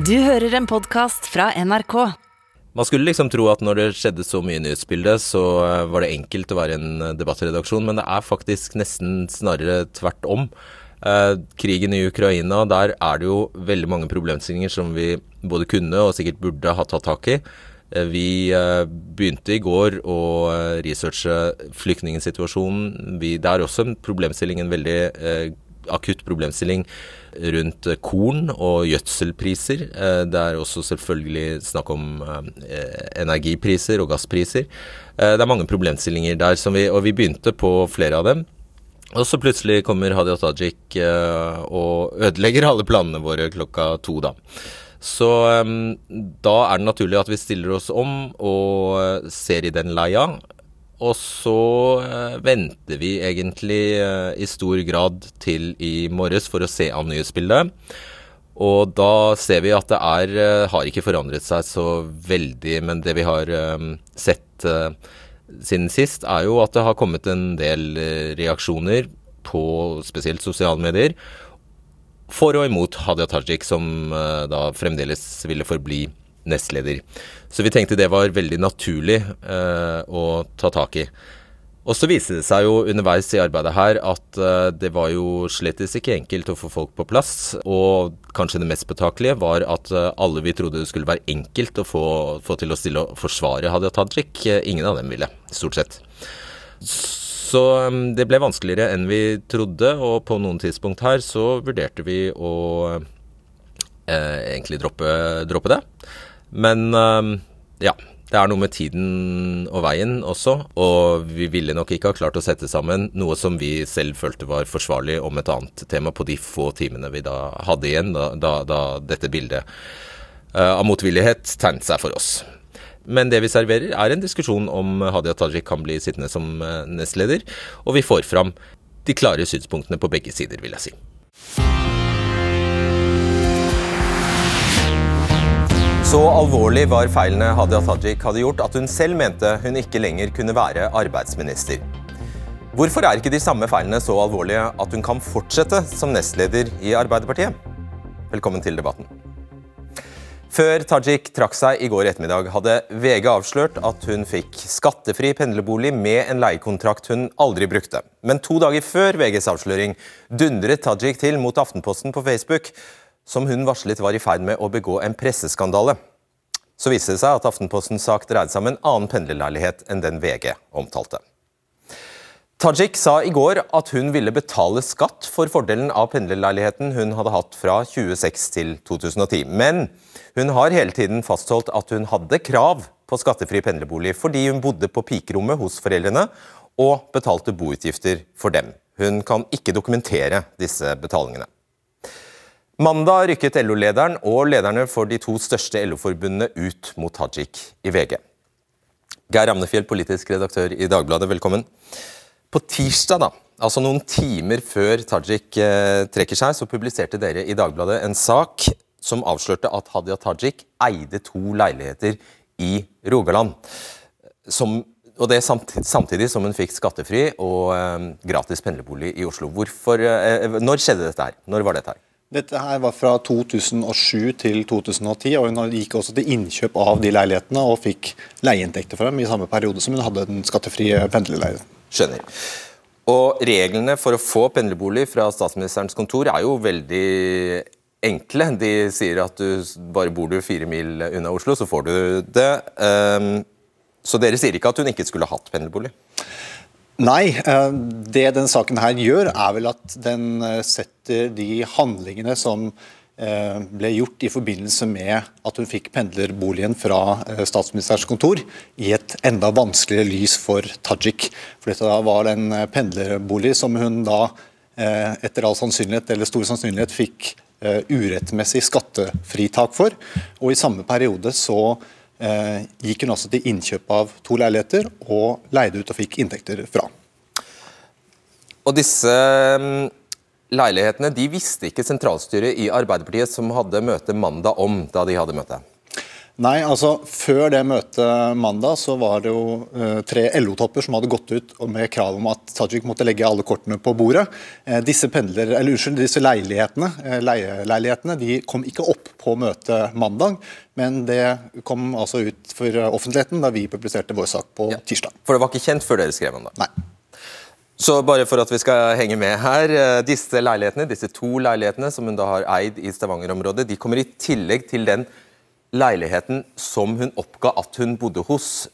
Du hører en podkast fra NRK. Man skulle liksom tro at når det skjedde så mye i nyhetsbildet, så eh, var det enkelt å være en eh, debattredaksjon, men det er faktisk nesten snarere tvert om. Eh, krigen i Ukraina, der er det jo veldig mange problemstillinger som vi både kunne og sikkert burde ha tatt tak i. Vi begynte i går å researche flyktningsituasjonen. Det er også en problemstilling, en veldig akutt problemstilling rundt korn og gjødselpriser. Eh, Det er også selvfølgelig snakk om eh, energipriser og gasspriser. Eh, Det er mange problemstillinger der, vi, og vi begynte på flere av dem. Og så plutselig kommer Hadia Tajik og ødelegger alle planene våre klokka to, da. Så da er det naturlig at vi stiller oss om og ser i den leia. Og så eh, venter vi egentlig eh, i stor grad til i morges for å se an nyhetsbildet. Og da ser vi at det er, eh, har ikke forandret seg så veldig, men det vi har sett siden sist, er jo at det har kommet en del reaksjoner på spesielt sosiale medier for og imot Hadia Tajik, som da fremdeles ville forbli nestleder. Så vi tenkte det var veldig naturlig eh, å ta tak i. Og så viste det seg jo underveis i arbeidet her at eh, det var jo slettes ikke enkelt å få folk på plass. Og kanskje det mest påtakelige var at eh, alle vi trodde det skulle være enkelt å få, få til å stille og forsvare Hadia Tajik, eh, ingen av dem ville, stort sett. Så um, det ble vanskeligere enn vi trodde, og på noen tidspunkt her så vurderte vi å eh, egentlig droppe, droppe det. Men um, ja, det er noe med tiden og veien også, og vi ville nok ikke ha klart å sette sammen noe som vi selv følte var forsvarlig om et annet tema på de få timene vi da hadde igjen, da, da, da dette bildet eh, av motvillighet tegnet seg for oss. Men det vi serverer, er en diskusjon om Hadia Tajik kan bli sittende som eh, nestleder, og vi får fram de klare synspunktene på begge sider, vil jeg si. Så alvorlig var feilene Hadia Tajik hadde gjort at hun selv mente hun ikke lenger kunne være arbeidsminister. Hvorfor er ikke de samme feilene så alvorlige at hun kan fortsette som nestleder i Arbeiderpartiet? Velkommen til debatten. Før Tajik trakk seg i går ettermiddag, hadde VG avslørt at hun fikk skattefri pendlerbolig med en leiekontrakt hun aldri brukte. Men to dager før VGs avsløring dundret Tajik til mot Aftenposten på Facebook, som hun varslet var i ferd med å begå en presseskandale. Så viste det seg at Aftenpostens sak dreide seg om en annen pendlerleilighet enn den VG omtalte. Tajik sa i går at hun ville betale skatt for fordelen av pendlerleiligheten hun hadde hatt fra 2006 til 2010. Men hun har hele tiden fastholdt at hun hadde krav på skattefri pendlerbolig fordi hun bodde på pikerommet hos foreldrene og betalte boutgifter for dem. Hun kan ikke dokumentere disse betalingene. Mandag rykket LO-lederen og lederne for de to største LO-forbundene ut mot Tajik i VG. Geir Amnefjell, politisk redaktør i Dagbladet, velkommen. På tirsdag, da, altså noen timer før Tajik eh, trekker seg, så publiserte dere i Dagbladet en sak som avslørte at Hadia Tajik eide to leiligheter i Rogaland. Som, og det samtidig, samtidig som hun fikk skattefri og eh, gratis pendlerbolig i Oslo. Hvorfor, eh, når skjedde dette her? Når var dette her? Dette her var fra 2007 til 2010, og hun gikk også til innkjøp av de leilighetene og fikk leieinntekter for dem i samme periode som hun hadde den skattefrie pendlerleiligheten. Skjønner. Og reglene for å få pendlerbolig fra statsministerens kontor er jo veldig enkle. De sier at du bare bor du fire mil unna Oslo, så får du det. Um, så dere sier ikke at hun ikke skulle hatt pendlerbolig? Nei, eh, det den saken her gjør, er vel at den eh, setter de handlingene som eh, ble gjort i forbindelse med at hun fikk pendlerboligen fra statsministerens kontor, i et enda vanskeligere lys for Tajik. For dette var en pendlerbolig som hun da etter all sannsynlighet, eller stor sannsynlighet fikk urettmessig skattefritak for. Og i samme periode så gikk hun altså til innkjøp av to leiligheter og leide ut og fikk inntekter fra. Og disse mm, leilighetene de visste ikke sentralstyret i Arbeiderpartiet som hadde møte mandag om da de hadde møte? Nei, altså Før det møtet mandag så var det jo uh, tre LO-topper som hadde gått ut med krav om at Tajik måtte legge alle kortene på bordet. Uh, disse pendler, eller unnskyld, disse leilighetene, uh, leieleilighetene de kom ikke opp på møtet mandag, men det kom altså ut for offentligheten da vi publiserte vår sak på ja. tirsdag. For det var ikke kjent før dere skrev om det? Nei. Så bare for at vi skal henge med her, Disse leilighetene, disse to leilighetene som hun da har eid i Stavanger-området, de kommer i tillegg til den leiligheten som hun oppga at hun bodde hos,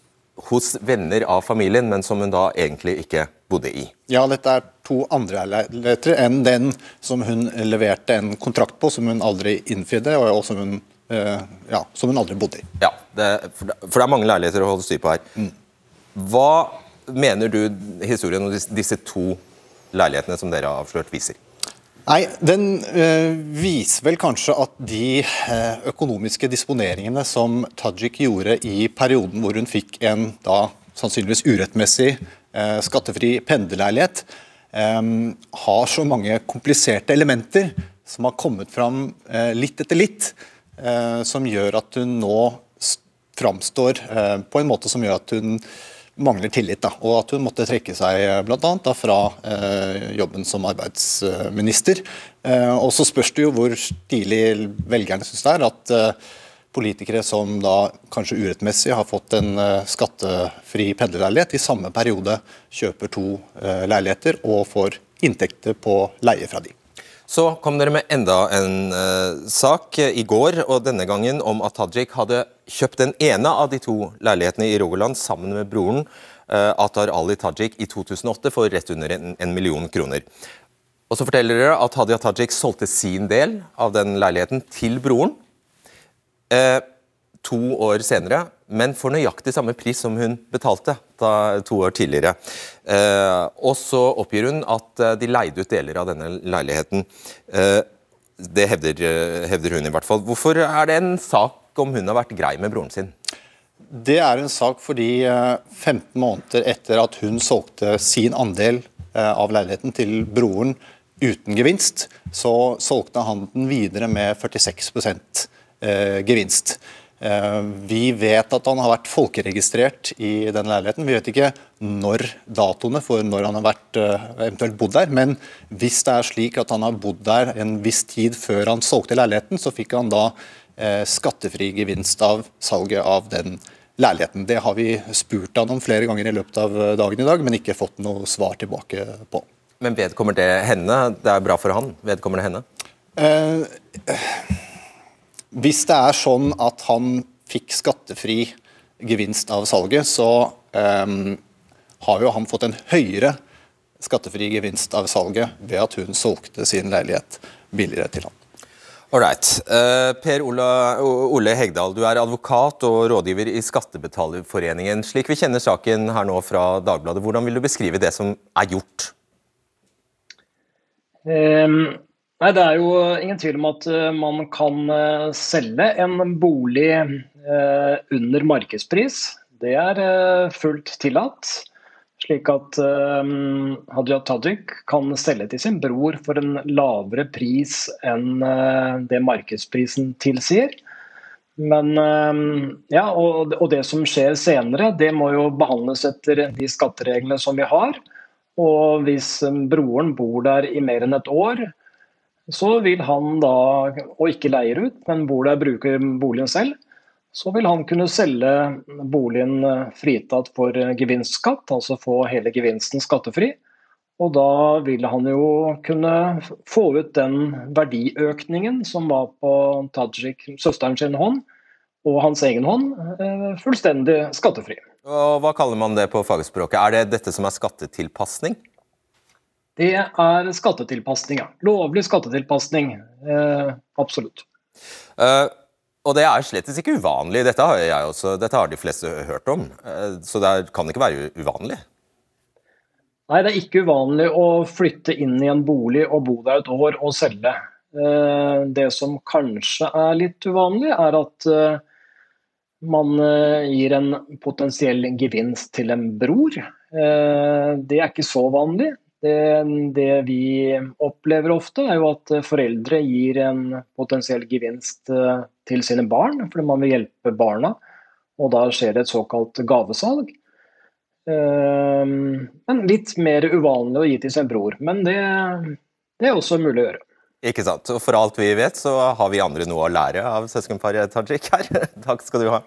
hos venner av familien, men som hun da egentlig ikke bodde i. Ja, dette er to andre leiligheter enn den som hun leverte en kontrakt på, som hun aldri innfridde, og som hun, eh, ja, som hun aldri bodde i. Ja, det, for, det, for, det, er mange leiligheter å holde styr på her. Mm. Hva mener du historien om disse to leilighetene som dere har avslørt, viser? Nei, Den øh, viser vel kanskje at de øh, økonomiske disponeringene som Tajik gjorde i perioden hvor hun fikk en da sannsynligvis urettmessig øh, skattefri pendlerleilighet, har så mange kompliserte elementer som har kommet fram litt etter litt, som gjør at hun nå framstår på en måte som gjør at hun mangler tillit, da, og at hun måtte trekke seg eh, bl.a. fra eh, jobben som arbeidsminister. Eh, og Så spørs det jo hvor stilig velgerne syns det er at eh, politikere som da kanskje urettmessig har fått en eh, skattefri pendlerleilighet, i samme periode kjøper to eh, leiligheter og får inntekter på leie fra de. Så kom dere med enda en uh, sak i går, og denne gangen om at Tajik hadde kjøpt den ene av de to leilighetene i Rogaland sammen med broren uh, Atar Ali Tajik i 2008 for rett under en, en, million kroner. Og så forteller dere at Hadia Tajik solgte sin del av den leiligheten til broren. Uh, to år senere, men for nøyaktig samme pris som hun betalte da, to år tidligere. Eh, og så oppgir hun at eh, de leide ut deler av denne leiligheten. Eh, det hevder, eh, hevder, hun i hvert fall. Hvorfor er det en sak om hun har vært grei med broren sin? Det er en sak fordi 15 eh, måneder etter at hun solgte sin andel av leiligheten til broren uten gevinst, så solgte han den videre med 46% gevinst. Eh, vi vet at han har vært folkeregistrert i den leiligheten. Vi vet ikke når datoene for når han har vært, eh, eventuelt bodd der. Men hvis det er slik at han har bodd der en viss tid før han solgte leiligheten, så fikk han da eh, skattefri gevinst av salget av den leiligheten. Det har vi spurt han om flere ganger i løpet av dagen i dag, men ikke fått noe svar tilbake på. Men vedkommer det henne? Det er bra for han. Vedkommer det henne? Eh, hvis det er sånn at han fikk skattefri gevinst av salget, så um, har jo han fått en høyere skattefri gevinst av salget ved at hun solgte sin leilighet billigere til han. Alright. Uh, per Ole, Ole, Hegdal, du er advokat og rådgiver i Skattebetalerforeningen. Slik vi kjenner saken her nå fra Dagbladet, hvordan vil du beskrive det som er gjort? Um, Nei, Det er jo ingen tvil om at eh, man kan eh, selge en bolig eh, under markedspris. Det er fullt tillatt. Slik at Hadia Tajik kan selge til sin bror for en lavere pris enn det markedsprisen tilsier. Men, ja, og, det som skjer senere, det må jo behandles etter de skattereglene som vi har. Og hvis broren bor der i mer enn et år, så vil han da, og ikke leier ut, men bor der bruker boligen selv, så vil han kunne selge boligen eh, fritatt for gevinstskatt, altså få hele gevinsten skattefri. Og da vil han jo kunne få ut den verdiøkningen som var på Tajik, søsteren sin hånd, og hans egen hånd, eh, fullstendig skattefri. Og hva kaller man det på fagspråket? Er det dette som er skattetilpasning? Det er skattetilpasning, ja. Lovlig skattetilpasning. Eh, absolutt. Uh, og det er slett ikke uvanlig. Dette har også, dette har de fleste hørt om. Uh, så det kan ikke være uvanlig? Nei, det er ikke uvanlig å flytte inn i en bolig og bo der et år og selge. Uh, det som kanskje er litt uvanlig, er at man gir en potensiell gevinst til en bror. Det er ikke så vanlig. Det, det, vi opplever ofte, er jo at foreldre gir en potensiell gevinst til sine barn, fordi man vil hjelpe barna. Og da skjer det et såkalt gavesalg. Men litt mer uvanlig å gi til sin bror. Men det, det er også mulig å gjøre. Ikke sant. Og for alt vi vet, så har vi andre noe å lære av søskenparet Tajik her. Takk skal du ha.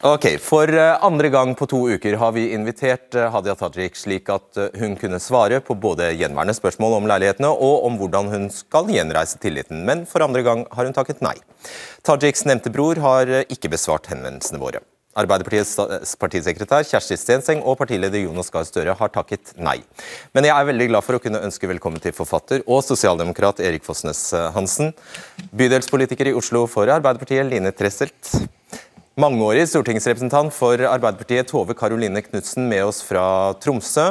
Ok, For eh, andre gang på to uker har vi invitert eh, Hadia Tajik slik at eh, hun kunne svare på både gjenværende spørsmål om leilighetene og om hvordan hun skal gjenreise tilliten, men for andre gang har hun takket nei. Tajiks nevnte bror har ikke besvart henvendelsene våre. Arbeiderpartiets partisekretær Kjersti Stenseng og partileder Jonas Gahr Støre har takket nei. Men jeg er veldig glad for å kunne ønske velkommen til forfatter og sosialdemokrat Erik Fossnes Hansen, bydelspolitiker i Oslo for Arbeiderpartiet Line Tresselt, Mangeårig stortingsrepresentant for Arbeiderpartiet Tove Karoline Knutsen med oss fra Tromsø.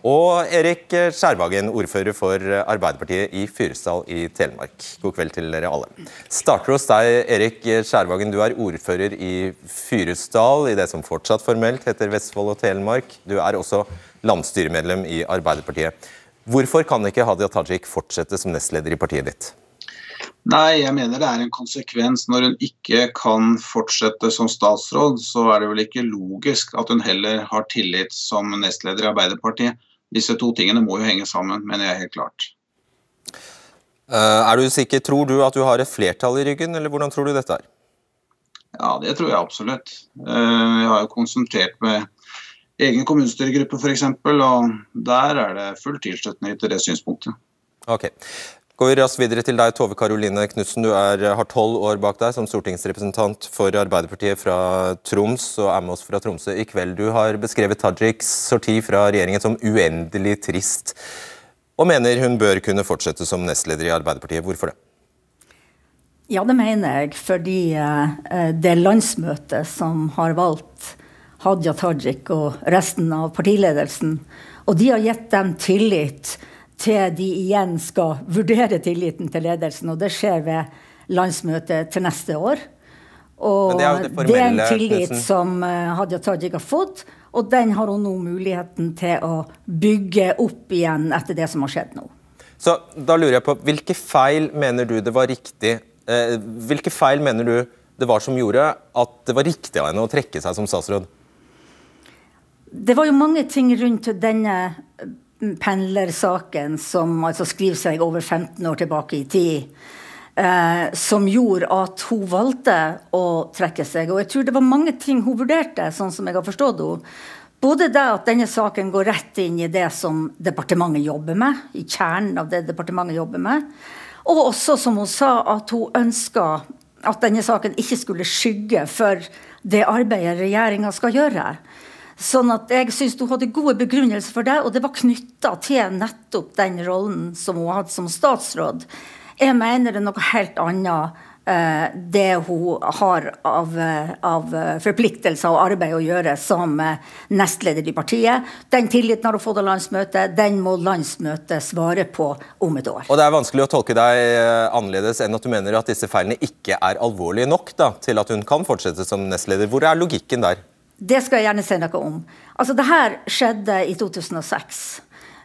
Og Erik Skjærvagen, ordfører for Arbeiderpartiet i Fyresdal i Telemark. God kveld til dere alle. Starter hos deg, Erik Skjærvagen. Du er ordfører i Fyresdal, i det som fortsatt formelt heter Vestfold og Telemark. Du er også landsstyremedlem i Arbeiderpartiet. Hvorfor kan ikke Hadia Tajik fortsette som nestleder i partiet ditt? Nei, jeg mener det er en konsekvens. Når hun ikke kan fortsette som statsråd, så er det vel ikke logisk at hun heller har tillit som nestleder i Arbeiderpartiet. Disse to tingene må jo henge sammen, mener jeg helt klart. Uh, er du sikker, Tror du at du har et flertall i ryggen, eller hvordan tror du dette er? Ja, det tror jeg absolutt. Uh, jeg har jo konsentrert med egen kommunestyregruppe f.eks., og der er det full tilslutning til det synspunktet. Ok. Går vi raskt videre til deg, Tove Karoline Knutsen. Du er, har tolv år bak deg som stortingsrepresentant for Arbeiderpartiet fra Troms, og er med oss fra Tromsø i kveld. Du har beskrevet Tajiks sorti fra regjeringen som uendelig trist, og mener hun bør kunne fortsette som nestleder i Arbeiderpartiet. Hvorfor det? Ja, det mener jeg, fordi uh, det landsmøtet som har valgt Hadia Tajik og resten av partiledelsen, og de har gitt dem tillit til de igjen skal vurdere tilliten til ledelsen. Og det skjer ved landsmøtet til neste år. Og det er, det, det er en tillit som uh, Hadia Tajik har fått, og den har hun nå muligheten til å bygge opp igjen etter det som har skjedd nå. Så da lurer jeg på, Hvilke feil mener du det var riktig eh, Hvilke feil mener du det var som gjorde at det var riktig av henne å trekke seg som statsråd? Det var jo mange ting rundt denne pendlersaken, som altså skriver seg over 15 år tilbake i tid, eh, som gjorde at hun valgte å trekke seg. Og jeg tror det var mange ting hun vurderte, sånn som jeg har forstått henne. Både det at denne saken går rett inn i det som departementet jobber med, i kjernen av det departementet jobber med, og også, som hun sa, at hun ønska at denne saken ikke skulle skygge for det arbeidet regjeringa skal gjøre. Sånn at jeg syns hun hadde gode begrunnelser for det, og det var knytta til nettopp den rollen som hun hadde som statsråd. Jeg mener det er noe helt annet eh, det hun har av, eh, av, forpliktelser og arbeid å gjøre som eh, nestleder i partiet. Den tilliten har hun fått av landsmøtet, den må landsmøtet svare på om et år. Og Det er vanskelig å tolke deg annerledes enn at du mener at disse feilene ikke er alvorlige nok da, til at hun kan fortsette som nestleder. Hvor er logikken der? Det skal jeg gjerne si noe om. Altså, det her skjedde i 2006.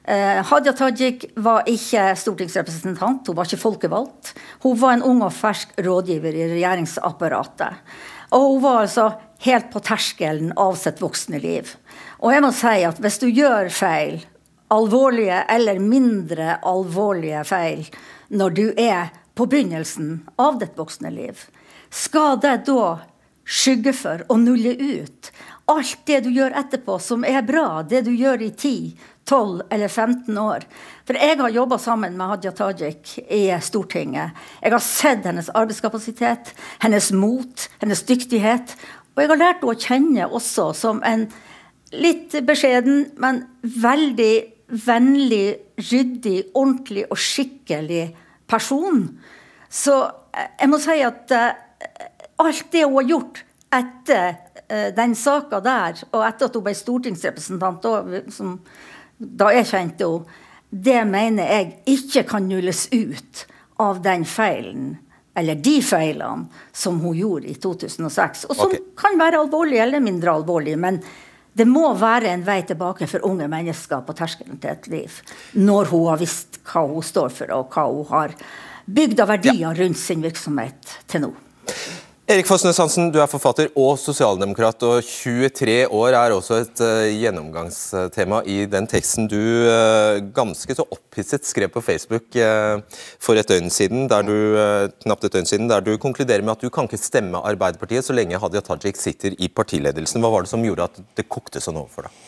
Eh, Hadia Tajik var ikke stortingsrepresentant, hun var ikke folkevalgt. Hun var en ung og fersk rådgiver i regjeringsapparatet. Og hun var altså helt på terskelen av sitt voksne liv. Og jeg må si at hvis du gjør feil, alvorlige eller mindre alvorlige feil, når du er på begynnelsen av ditt voksne liv, skal det da skygge for og nulle ut alt det du gjør etterpå som er bra, det du gjør i 10, 12 eller 15 år. For jeg har jobba sammen med Hadia Tajik i Stortinget. Jeg har sett hennes arbeidskapasitet, hennes mot, hennes dyktighet. Og jeg har lært henne å kjenne også som en litt beskjeden, men veldig vennlig, ryddig, ordentlig og skikkelig person. Så eh, jeg må si at uh, alt det hun har gjort etter uh, den saka der, og etter at hun ble stortingsrepresentant, da, som, da jeg kjente henne, det mener jeg ikke kan nulles ut av den feilen eller de feilene som hun gjorde i 2006. Og som okay. kan være alvorlige eller mindre alvorlige. Men det må være en vei tilbake for unge mennesker på terskelen til et liv, når hun har visst hva hun står for, og hva hun har bygd av verdier rundt sin virksomhet til nå. Erik Fossnes Hansen, du er forfatter og sosialdemokrat, og 23 år er også et uh, gjennomgangstema i den teksten du uh, ganske så opphisset skrev på Facebook uh, for et døgn siden, der du, knapt et døgn siden, der du konkluderer med at du kan ikke stemme Arbeiderpartiet så lenge Hadia Tajik sitter i partiledelsen. Hva var det som gjorde at det kokte sånn overfor deg?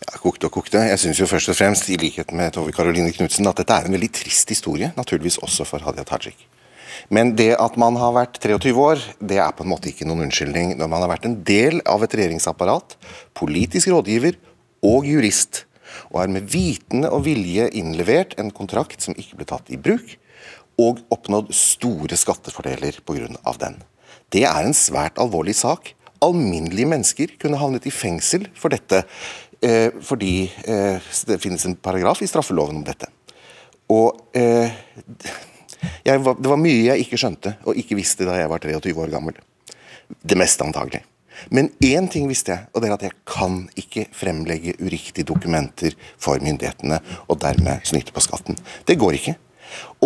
Ja, kokte og kokte. Jeg syns jo først og fremst, i likhet med Tove Karoline Knutsen, at dette er en veldig trist historie, naturligvis også for Hadia Tajik. Men det at man har vært 23 år, det er på en måte ikke noen unnskyldning når man har vært en del av et regjeringsapparat, politisk rådgiver og jurist, og er med vitende og vilje innlevert en kontrakt som ikke ble tatt i bruk, og oppnådd store skattefordeler pga. den. Det er en svært alvorlig sak. Alminnelige mennesker kunne havnet i fengsel for dette, eh, fordi eh, det finnes en paragraf i straffeloven om dette. Og eh, var, det var mye jeg ikke skjønte og ikke visste da jeg var 23 år gammel. Det meste antagelig. Men én ting visste jeg, og det er at jeg kan ikke fremlegge uriktige dokumenter for myndighetene og dermed snyte på skatten. Det går ikke.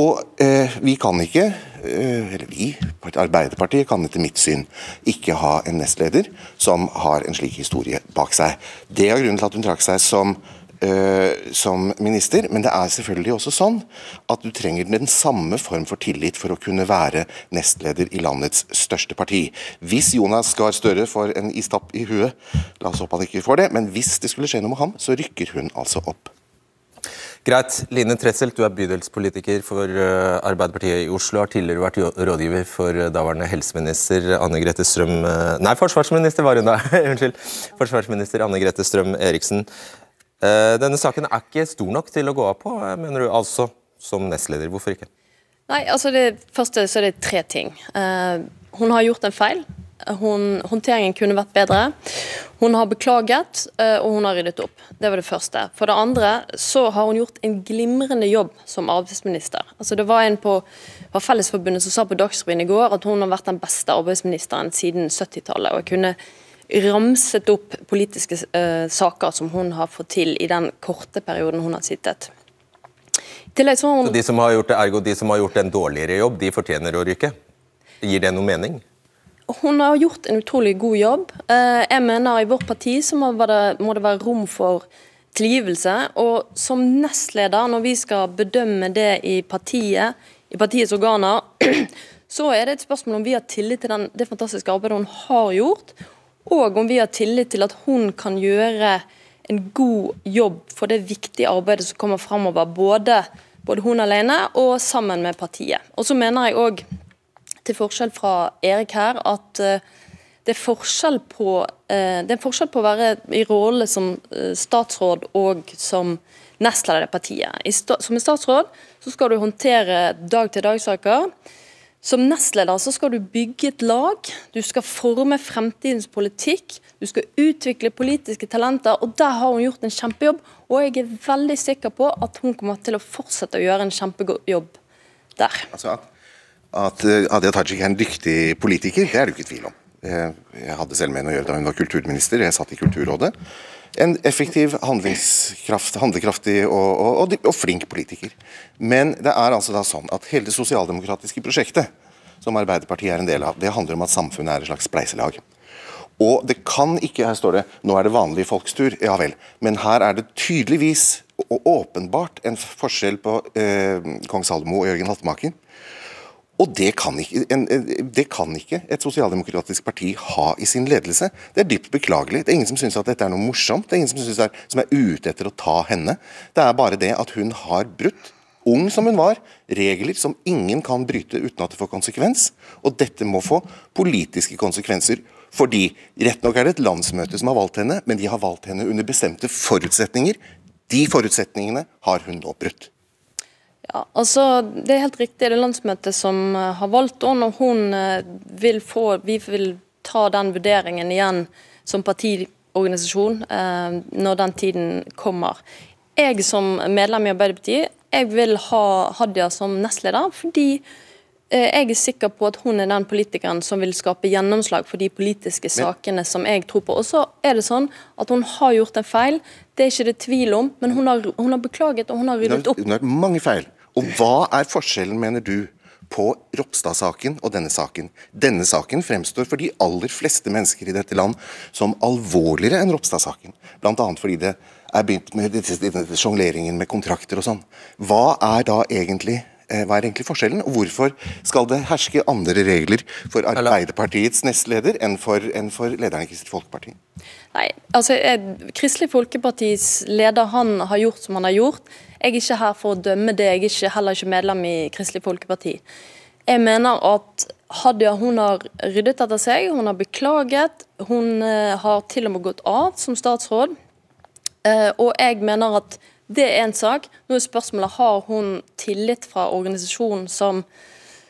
Og eh, vi kan ikke, eh, eller vi, Arbeiderpartiet kan etter mitt syn ikke ha en nestleder som har en slik historie bak seg. Det er grunnen til at hun trakk seg som uh, som minister, men det er selvfølgelig også sånn at du trenger den samme form for tillit for å kunne være nestleder i landets største parti. Hvis Jonas Gahr Støre får en istapp i huet, la oss håpe han ikke får det, men hvis det skulle skje noe med ham, så rykker hun altså opp. Greit. Line Tresselt du er bydelspolitiker for eh, Arbeiderpartiet i Oslo. Har tidligere vært rådgiver for eh, daværende helseminister Anne Grete Strøm Nei, forsvarsminister var hun da! Unnskyld. Forsvarsminister Anne Grete Strøm Eriksen. Eh, denne saken er ikke stor nok til å gå av på, eh, mener du altså, som nestleder. Hvorfor ikke? Nei, altså det første så er det tre ting. Uh, hun har gjort en feil. Hun, håndteringen kunne vært bedre. Hun har beklaget, og hun har ryddet opp. Det var det første. For det andre så har hun gjort en glimrende jobb som arbeidsminister. Altså Det var en på var Fellesforbundet som sa på Dagsrevyen i går at hun har vært den beste arbeidsministeren siden 70-tallet. og kunne ramset opp politiske uh, saker som hun har fått til i den korte perioden hun har sittet. Hun... de som har gjort det, Ergo de som har gjort en dårligere jobb, de fortjener å ryke? Gir det noe mening? Hun har gjort en utrolig god jobb. Uh, jeg mener I vårt parti så må det, må det være rom for tilgivelse. Og som nestleder, når vi skal bedømme det i partiet, i partiets organer, så er det et spørsmål om vi har tillit til den, det fantastiske arbeidet hun har gjort, og om vi har tillit til at hun kan gjøre en god jobb for det viktige arbeidet som kommer framover, både, både hun alene og sammen med partiet. Og så mener jeg òg, til forskjell fra Erik her, at uh, det er forskjell på uh, det er forskjell på å være i rolle som uh, statsråd og som nestleder i partiet. Som statsråd så skal du håndtere dag-til-dag-saker. Som nestleder så skal du bygge et lag, du skal forme fremtidens politikk, du skal utvikle politiske talenter, og der har hun gjort en kjempejobb. Og jeg er veldig sikker på at hun kommer til å fortsette å gjøre en kjempejobb der. Altså at, at eh, Hadia Tajik er en dyktig politiker, det er det ikke tvil om. Eh, jeg hadde selv med henne å gjøre da hun var kulturminister, jeg satt i Kulturrådet en effektiv, handlekraftig og, og, og, flink politiker. Men det er altså da sånn at hele det sosialdemokratiske prosjektet som Arbeiderpartiet er en del av, det handler om at samfunnet er et slags spleiselag. Og det kan ikke, her står det, nå er det vanlig folkstur, ja vel. Men her er det tydeligvis og åpenbart en forskjell på eh, kong Salomo og Jørgen Haltemaker. Og det kan, ikke, det kan, ikke, et sosialdemokratisk parti ha i sin ledelse. Det er dypt beklagelig. Det er ingen som syns at dette er noe morsomt. Det er ingen som, synes er, som er ute etter å ta henne. Det er bare det at hun har brutt, ung som hun var, regler som ingen kan bryte uten at det får konsekvens. Og dette må få politiske konsekvenser. Fordi rett nok er det et landsmøte som har valgt henne, men de har valgt henne under bestemte forutsetninger. De forutsetningene har hun nå brutt. Ja, altså Det er helt riktig, det er landsmøtet som eh, har valgt henne. Og hun eh, vil få Vi vil ta den vurderingen igjen som partiorganisasjon eh, når den tiden kommer. Jeg som medlem i Arbeiderpartiet jeg vil ha Hadia som nestleder, fordi jeg er sikker på at hun er den politikeren som vil skape gjennomslag for de politiske sakene som jeg tror på. Og så er det sånn at hun har gjort en feil, det er ikke det tvil om, men hun har, hun har beklaget og hun har ryddet opp. Hun har mange feil. Og hva er forskjellen, mener du, på Ropstad-saken og denne saken. Denne saken fremstår for de aller fleste mennesker i dette land som alvorligere enn Ropstad-saken. Bl.a. fordi det er begynt med sjongleringen med kontrakter og sånn. Hva er da egentlig Eh, hva er egentlig forskjellen, og hvorfor skal det herske andre regler for Arbeiderpartiets nestleder enn for, enn for lederen i Kristelig Folkeparti? Nei, altså Kristelig Folkepartis leder han har gjort som han har gjort. Jeg er ikke her for å dømme det, jeg er ikke, heller ikke medlem i Kristelig Folkeparti. Jeg mener at Hadia hun har ryddet etter seg, hun har beklaget. Hun uh, har til og med gått av som statsråd. Og jeg mener at det er en sak. Nå er spørsmålet har hun tillit fra organisasjonen som,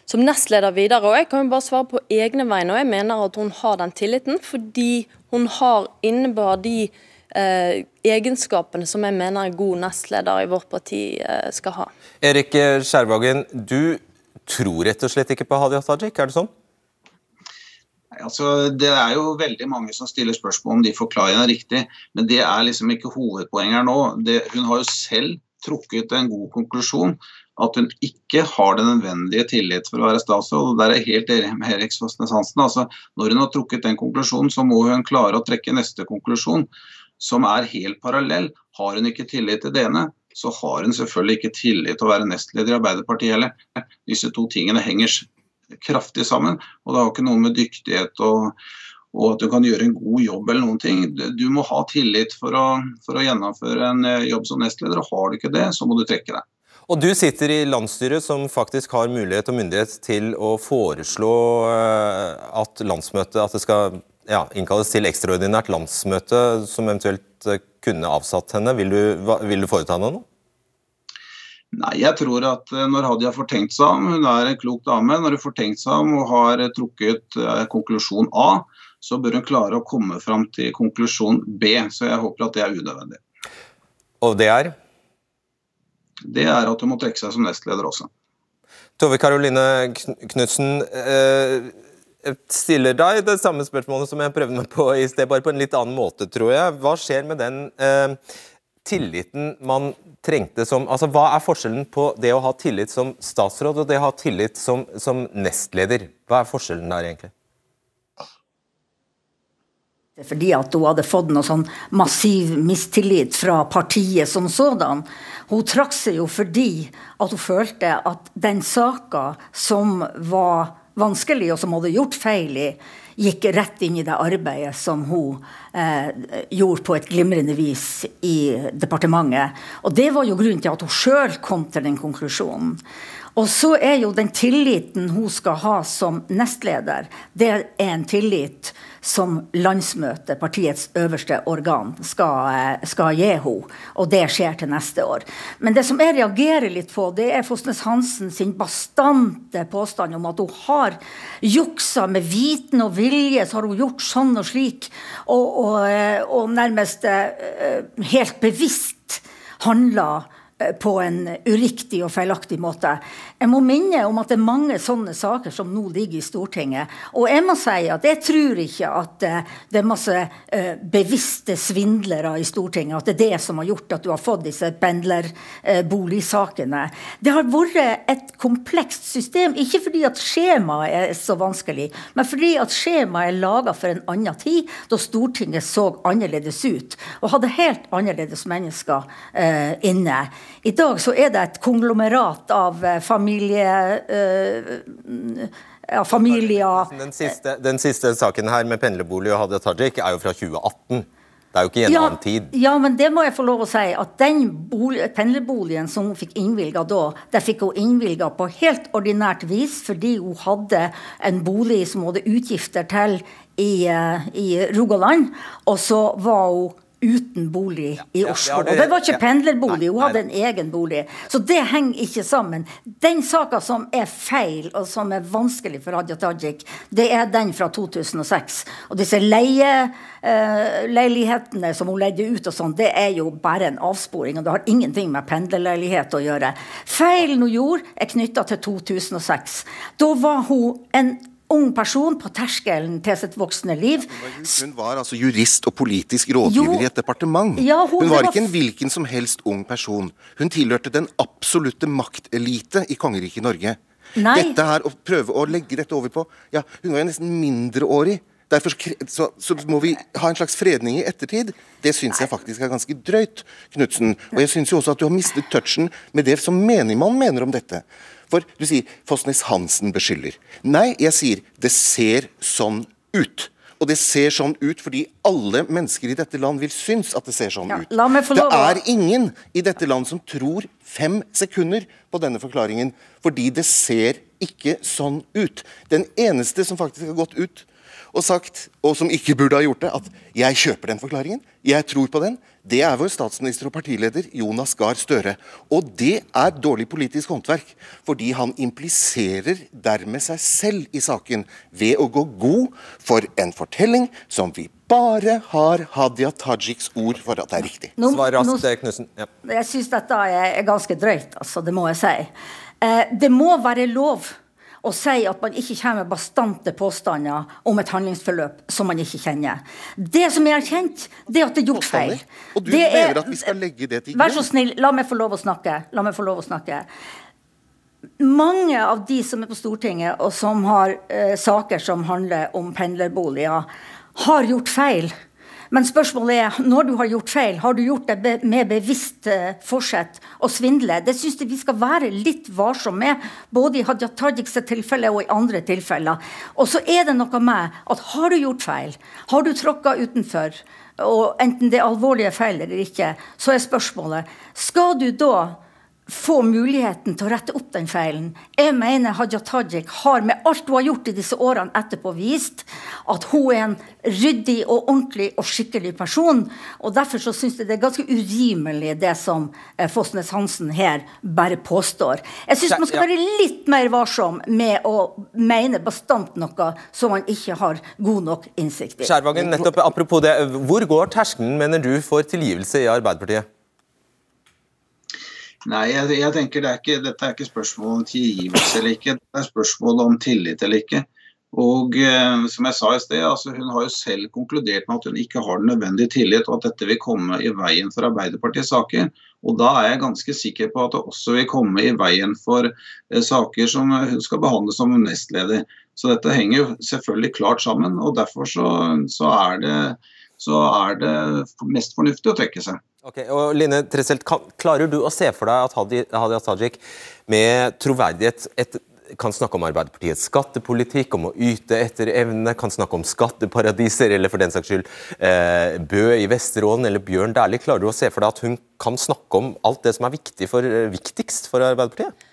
som nestleder videre. Og Jeg kan jo bare svare på egne vegne, og jeg mener at hun har den tilliten fordi hun har innebar de eh, egenskapene som jeg mener en god nestleder i vårt parti eh, skal ha. Erik Skjervhagen, du tror rett og slett ikke på Hadia Tajik, er det sånn? Altså, det er jo veldig mange som stiller spørsmål om de forklaringene er riktig, men det er liksom ikke hovedpoenget her nå. Det, hun har jo selv trukket en god konklusjon. At hun ikke har den nødvendige tillit for å være statsråd. og Der er jeg helt enig med Erik Svastnes Hansen. Altså, når hun har trukket den konklusjonen, så må hun klare å trekke neste konklusjon, som er helt parallell. Har hun ikke tillit til det ene, så har hun selvfølgelig ikke tillit til å være nestleder i Arbeiderpartiet heller. Disse to tingene henger kraftig sammen. Og det har ikke noe med dyktighet og, og at du kan gjøre en god jobb eller noen ting. Du må ha tillit for å, for å gjennomføre en eh, jobb som nestleder, og har du ikke det, så må du trekke deg. Og Du sitter i landsstyret som faktisk har mulighet og myndighet til å foreslå eh, at landsmøtet at det skal ja, innkalles til ekstraordinært landsmøte som eventuelt eh, kunne avsatt henne. Vil du, vil du foreta deg noe? Nei, jeg tror at eh, når Hadia får tenkt seg om, hun er en klok dame, når hun får tenkt seg om og har trukket eh, konklusjon A, så bør hun klare å komme fram til konklusjon B. Så jeg håper at det er unødvendig. Og det er? Det er at hun må trekke seg som nestleder også. Tove Karoline Knutsen, eh, jeg stiller deg det samme spørsmålet som jeg prøvde meg på i sted, bare på en litt annen måte, tror jeg. Hva skjer med den tilliten man trengte som altså Hva er forskjellen på det å ha tillit som statsråd og det å ha tillit som, som nestleder? Hva er forskjellen der, egentlig? Det er fordi at hun hadde fått noe sånn massiv mistillit fra partiet som sådan. Hun trakk seg jo fordi at hun følte at den saka som var vanskelig, og som hadde gjort feil i, gikk rett inn i det arbeidet som hun eh, gjorde på et glimrende vis i departementet. Og det var jo grunnen til at hun sjøl kom til den konklusjonen. Og så er jo den tilliten hun skal ha som nestleder, det er en tillit som landsmøtet, partiets øverste organ, skal, eh, skal gi henne. Og det skjer til neste år. Men det som jeg reagerer litt på, det er Fosnes Hansen sin bastante påstand om at hun har juksa med viten og vilje, så har hun gjort sånn og slik, og, og, eh, og nærmest uh, helt bevisst handla Eh, på en uriktig og feilaktig måte. Jeg må minne om at det er mange sånne saker som nå ligger i Stortinget. Og jeg må si at jeg tror ikke at eh, det er masse uh, bevisste svindlere i Stortinget. At det er det som har gjort at du har fått disse pendlerboligsakene. Det har vært et komplekst system. Ikke fordi at skjemaet er så vanskelig, men fordi at skjemaet er laga for en annen tid, da Stortinget så annerledes ut. Og hadde helt annerledes mennesker inne. I dag så er det et konglomerat av eh, familie... Uh, ja, familier den siste, den siste, saken her med pendlerbolig og Hadia Tajik er jo fra 2018. Det er jo ikke i en ja, annen tid. Ja, men det må jeg få lov å si. At den bolig, pendlerboligen som hun fikk innvilga da, det fikk hun innvilga på helt ordinært vis fordi hun hadde en bolig som hun hadde utgifter til i, i Rogaland. Og så var hun uten bolig i Oslo. Og det var ikke pendlerbolig, hun hadde en egen bolig. Så det henger ikke sammen. Den saka som er feil, og som er vanskelig for Hadia Tajik, det er den fra 2006. Og disse leieleilighetene uh, som hun leide ut og sånn, det er jo bare en avsporing. Og det har ingenting med pendlerleilighet å gjøre. Feilen hun gjorde, er knytta til 2006. Da var hun en ung person på terskelen til sitt voksne liv. Hun var altså jurist og politisk rådgiver jo, i et departement. Ja, hun, hun, var ikke en hvilken som helst ung person. Hun tilhørte den absolutte maktelite i kongeriket Norge. Nei. Dette her, Å prøve å legge dette over på Ja, hun var jo nesten mindreårig. Derfor så, så, må vi ha en slags fredning i ettertid. Det syns jeg faktisk er ganske drøyt, Knutsen. Og jeg syns jo også at du har mistet touchen med det som menigmann mener om dette. For du sier Fosnes Hansen beskylder. Nei, jeg sier det ser sånn ut. Og det ser sånn ut fordi alle mennesker i dette land vil synes at det ser sånn ja, ut. Det er ingen i dette land som tror fem sekunder på denne forklaringen, fordi det ser ikke sånn ut. Den eneste som faktisk har gått ut og sagt, og som ikke burde ha gjort det, at 'jeg kjøper den forklaringen', 'jeg tror på den', det er vår statsminister og partileder Jonas Gahr Støre. Og det er dårlig politisk håndverk, fordi han impliserer dermed seg selv i saken ved å gå god for en fortelling som vi bare har Hadia Tajiks ord for at det er riktig. Nå, Svar raskt, Knutsen. Ja. Jeg syns dette er ganske drøyt, altså. Det må jeg si. Eh, det må være lov og sier at man ikke kommer med bastante påstander om et handlingsforløp som man ikke kjenner. Det som er erkjent, det er at det er gjort feil. Og du mener at vi skal legge det til grunn? Vær så snill, la meg få lov å snakke. La meg få lov å snakke. Mange av de som er på Stortinget, og som har uh, saker som handler om pendlerboliger, har gjort feil. Men spørsmålet er, når du har gjort feil, har du gjort det med bevisst uh, forsett å svindle? Det syns jeg vi skal være litt varsomme med, både i Hadia Tajiks tilfelle og i andre tilfeller. Og så er det noe med at har du gjort feil, har du tråkka utenfor, og enten det er alvorlige feil eller ikke, så er spørsmålet skal du da få muligheten til å rette opp den feilen. Jeg mener Hadia Tajik har med alt hun har gjort i disse årene etterpå, vist at hun er en ryddig og ordentlig og skikkelig person. og Derfor så syns jeg det er ganske urimelig det som Fosnes Hansen her bare påstår. Jeg syns man skal være litt mer varsom med å mene bastant noe som man ikke har god nok innsikt i. Skjærvangen, nettopp apropos det, Hvor går terskelen, mener du, for tilgivelse i Arbeiderpartiet? Nei, jeg, jeg tenker det er ikke, Dette er ikke spørsmål om tilgivelse eller ikke, det er spørsmål om tillit eller ikke. Og eh, som jeg sa i sted, altså Hun har jo selv konkludert med at hun ikke har den nødvendige tillit, og at dette vil komme i veien for Arbeiderpartiets saker. Og Da er jeg ganske sikker på at det også vil komme i veien for eh, saker som hun skal behandle som nestleder. Så dette henger jo selvfølgelig klart sammen. og Derfor så, så, er, det, så er det mest fornuftig å trekke seg. Ok, og Line Tresselt, Klarer du å se for deg at Hadia Tajik med troverdighet et, kan snakke om Arbeiderpartiets skattepolitikk, om å yte etter evne, kan snakke om skatteparadiser, eller for den saks skyld eh, Bø i Vesterålen eller Bjørn Dæhlie. Klarer du å se for deg at hun kan snakke om alt det som er viktig for, viktigst for Arbeiderpartiet?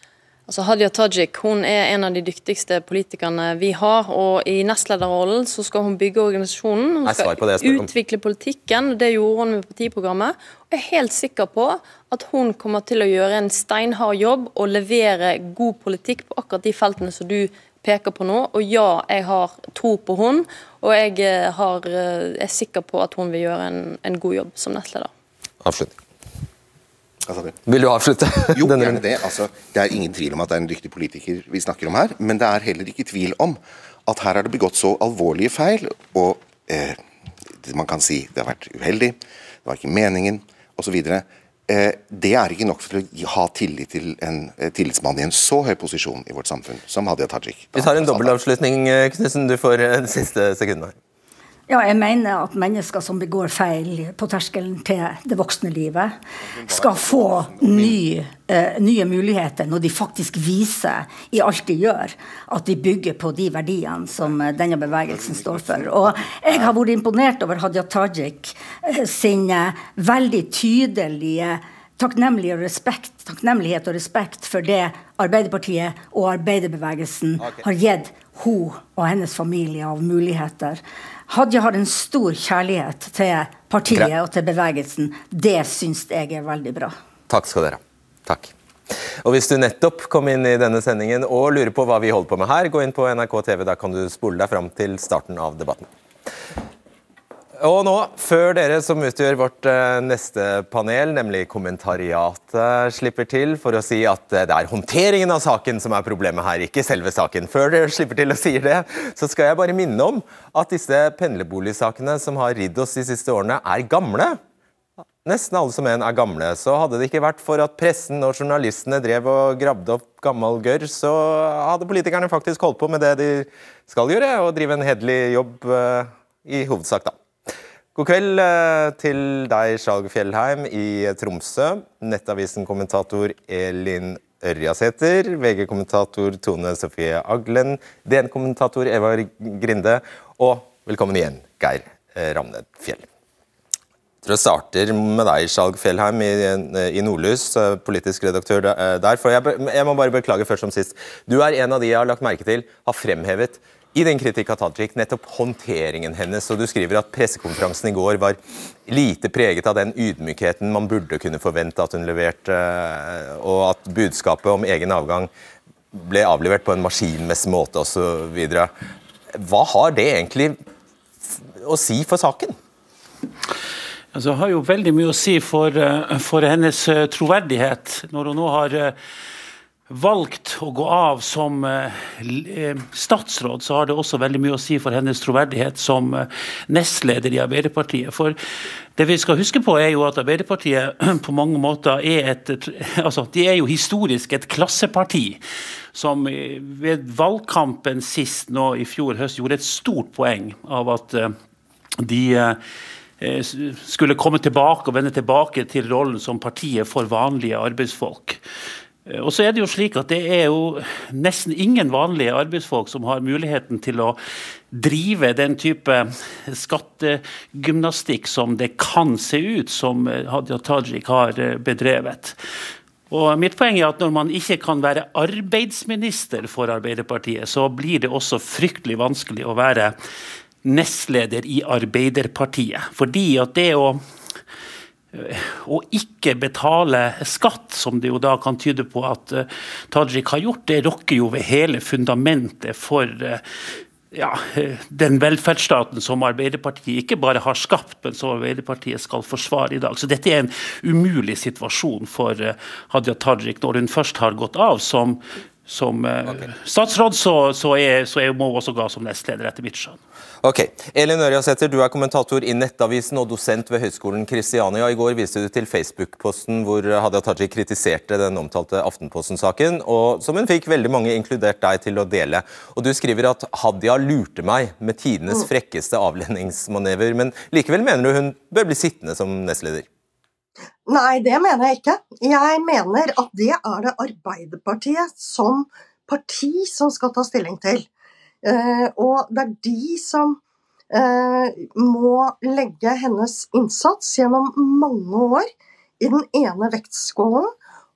Altså Hadia Tajik hun er en av de dyktigste politikerne vi har. og I nestlederrollen så skal hun bygge organisasjonen. Hun skal utvikle politikken. Det gjorde hun med partiprogrammet. Og Jeg er helt sikker på at hun kommer til å gjøre en steinhard jobb og levere god politikk på akkurat de feltene som du peker på nå. Og ja, jeg har tro på hun, og jeg eh, har, eh, er sikker på at hun vil gjøre en, en god jobb som nestleder. Avslutning. Vil du avslutte? Jo, gjerne det. Altså, det er ingen tvil om at det er en dyktig politiker vi snakker om her, men det er heller ikke tvil om at her er det begått så alvorlige feil, og eh, man kan si det har vært uheldig, det var ikke meningen, osv. Eh, det er ikke nok for å ha tillit til en eh, tillitsmann i en så høy posisjon i vårt samfunn som Hadia Tajik. Vi tar en dobbeltavslutning, eh, Knutsen. Du får eh, de siste sekundene. Ja, jeg mener at mennesker som begår feil på terskelen til det voksne livet, skal få ny, uh, nye muligheter når de faktisk viser i alt de gjør, at de bygger på de verdiene som uh, denne bevegelsen står for. Og jeg har vært imponert over Hadia Tajik uh, sin veldig tydelige takknemlighet og respekt, takknemlighet og respekt for det Arbeiderpartiet og arbeiderbevegelsen har gitt hun og hennes familie av muligheter. Hadia har en stor kjærlighet til partiet og til bevegelsen. Det syns jeg er veldig bra. Takk skal dere ha. Takk. Og Hvis du nettopp kom inn i denne sendingen og lurer på hva vi holder på med her, gå inn på NRK TV. Da kan du spole deg fram til starten av debatten. Og nå, før dere som utgjør vårt uh, neste panel, nemlig kommentariatet, slipper til for å si at uh, det er håndteringen av saken som er problemet her, ikke selve saken. Før dere slipper til og sier det, så skal jeg bare minne om at disse pendlerboligsakene som har ridd oss de siste årene, er gamle. Nesten alle som en er gamle. Så hadde det ikke vært for at pressen og journalistene drev og gravde opp gammel gørr, så hadde politikerne faktisk holdt på med det de skal gjøre, og drive en hederlig jobb uh, i hovedsak, da. God kveld eh, til deg, Skjalg Fjellheim i Tromsø. Nettavisen-kommentator Elin Ørjasæter. VG-kommentator Tone Sofie Aglen. DN-kommentator Eva Grinde. Og velkommen igjen, Geir eh, Ramned Fjell. Jeg starter med deg, Skjalg Fjellheim i, i Nordlys, eh, politisk redaktør der. For jeg, jeg må bare beklage først som sist. Du er en av de jeg har lagt merke til har fremhevet i din kritikk av Tajik nettopp håndteringen hennes. og Du skriver at pressekonferansen i går var lite preget av den ydmykheten man burde kunne forvente at hun leverte, eh, og at budskapet om egen avgang ble avlevert på en maskinmessig måte osv. Hva har det egentlig å si for saken? Altså, det har jo veldig mye å si for, eh, for hennes eh, troverdighet, når hun nå har valgt å gå av som eh, eh, statsråd, så har det også veldig mye å si for hennes troverdighet som eh, nestleder i Arbeiderpartiet. For det vi skal huske på er jo at Arbeiderpartiet på mange måter er et altså De er jo historisk et klasseparti som ved valgkampen sist nå i fjor høst gjorde et stort poeng av at de skulle komme tilbake og vende tilbake til rollen som partiet for vanlige arbeidsfolk. Eh, og så er Det jo slik at det er jo nesten ingen vanlige arbeidsfolk som har muligheten til å drive den type skattegymnastikk som det kan se ut som Hadia Tajik har eh, bedrevet. Og mitt poeng er at Når man ikke kan være arbeidsminister for Arbeiderpartiet, så blir det også fryktelig vanskelig å være nestleder i Arbeiderpartiet. Fordi at det å å ikke betale skatt, som det jo da kan tyde på at uh, Tajik har gjort, det rokker jo ved hele fundamentet for uh, ja, den velferdsstaten som Arbeiderpartiet ikke bare har skapt, men som Arbeiderpartiet skal forsvare i dag. Så dette er en umulig situasjon for Hadia Tajik når hun først har gått av som, som okay. statsråd, så, så, er, så er, hun også ga som nestleder, etter mitt skjønn. Ok. Elin Ørjasæter, du er kommentator i Nettavisen og dosent ved Høgskolen Kristiania. I går viste du til Facebook-posten hvor Hadia Tajik kritiserte den omtalte Aftenposten-saken, og som hun fikk veldig mange, inkludert deg, til å dele. Og Du skriver at Hadia lurte meg med tidenes mm. frekkeste avlendingsmanever, men likevel mener du hun bør bli sittende som nestleder? Nei, det mener jeg ikke. Jeg mener at det er det Arbeiderpartiet som parti som skal ta stilling til. Eh, og det er de som eh, må legge hennes innsats gjennom mange år i den ene vektskålen,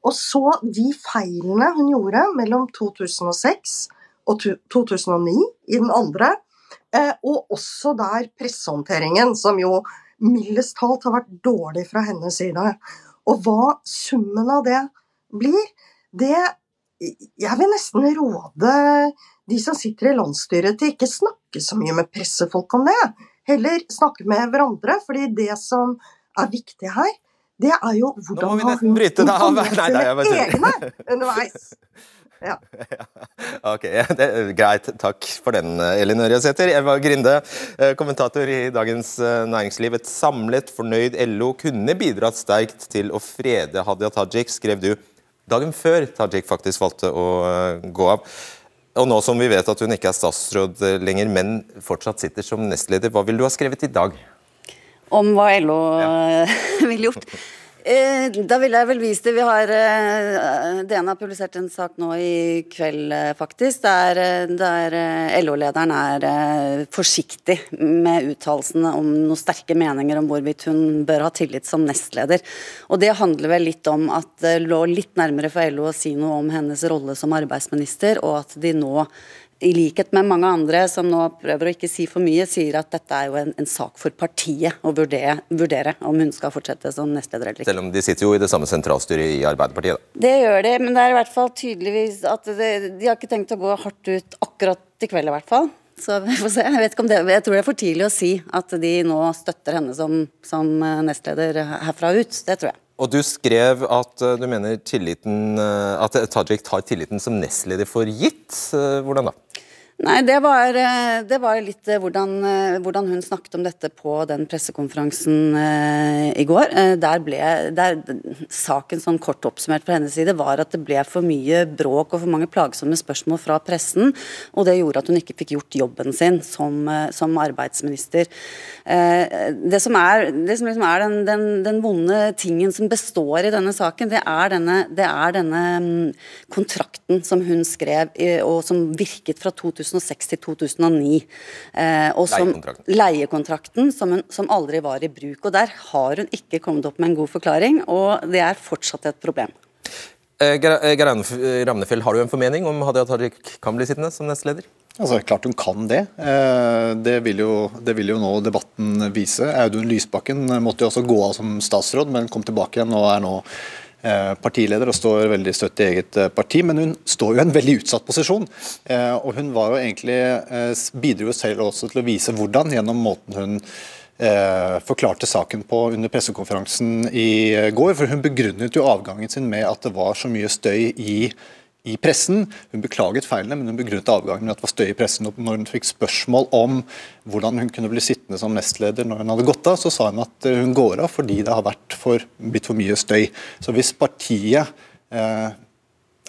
og så de feilene hun gjorde mellom 2006 og 2009 i den andre, eh, og også der pressehåndteringen, som jo mildest talt har vært dårlig fra hennes side. Og hva summen av det blir, det Jeg vil nesten råde de som sitter i landsstyret til ikke snakke så mye med pressefolk om det. Heller snakke med hverandre, fordi det som er viktig her, det er jo hvordan har hun informert sine egne underveis. Ja. ok, det er Greit. Takk for den, Elin Ørjasæter. Eva Grinde, eh, kommentator i Dagens eh, Næringsliv. Et samlet, fornøyd LO kunne bidratt sterkt til å frede Hadia Tajik, skrev du dagen før Tajik faktisk valgte å eh, gå av. Og nå som vi vet at hun ikke er statsråd lenger, men fortsatt sitter som nestleder, hva vil du ha skrevet i dag? Om hva LO ja. ville gjort? Eh, da vil jeg vel vise det. Vi har eh, DN har publisert en sak nå i kveld, eh, faktisk, der, der LO-lederen er forsiktig med uttalelsene om noen sterke meninger om hvorvidt hun bør ha tillit som nestleder. Og det handler vel litt om at det lå litt nærmere for LO å si noe om hennes rolle som arbeidsminister, og at de nå i likhet med mange andre som nå prøver å ikke si for mye, sier at dette er jo en, en sak for partiet å vurdere, vurdere, om hun skal fortsette som nestleder eller ikke. Selv om de sitter jo i det samme sentralstyret i Arbeiderpartiet, da. Det gjør de, men det er i hvert fall tydeligvis at det, de har ikke tenkt å gå hardt ut akkurat i kveld, i hvert fall. Så vi får se. Jeg, vet ikke om det, jeg tror det er for tidlig å si at de nå støtter henne som, som nestleder herfra ut. Det tror jeg. Og du skrev at du mener tilliten, at Tajik tar tilliten som nestleder for gitt. Hvordan da? Nei, det var, eh, det var litt eh, hvordan, eh, hvordan, hun snakket om dette på den pressekonferansen i går. Der ble der, Saken sånn kort oppsummert fra hennes side var at det ble for mye bråk og for mange plagsomme spørsmål fra pressen. Og det gjorde at hun ikke fikk gjort jobben sin som, som arbeidsminister. Det som er, det som liksom er den, den, den, vonde tingen som består i denne saken, det er denne, det er denne mm, kontrakten som hun skrev, og som virket fra 2000 2006 til 2009. Eh, og som, leiekontrakten, leiekontrakten som, hun, som, aldri var i bruk. og Der har hun ikke kommet opp med en god forklaring, og det er fortsatt et problem. Eh, Geir Ramnefjell, har du en formening om Hadia Tajik kan bli sittende som nestleder? Altså, Klart hun kan det. Eh, det vil, jo, det vil jo nå debatten vise. Audun Lysbakken måtte jo også gå av som statsråd, men kom tilbake igjen og er nå Eh, partileder og står veldig støtt i eget eh, parti, men hun står jo i en veldig utsatt posisjon. Eh, og Hun var jo egentlig, bidro jo selv også til å vise hvordan, gjennom måten hun forklarte saken på under pressekonferansen i går. for Hun begrunnet jo avgangen sin med at det var så mye støy i i pressen. Hun beklaget feilene, men hun begrunnet avgangen med at det var støy i pressen. og Når hun fikk spørsmål om hvordan hun kunne bli sittende som nestleder når hun hadde gått av, så sa hun at hun går av fordi det har vært for, blitt for mye støy. Så hvis partiet eh,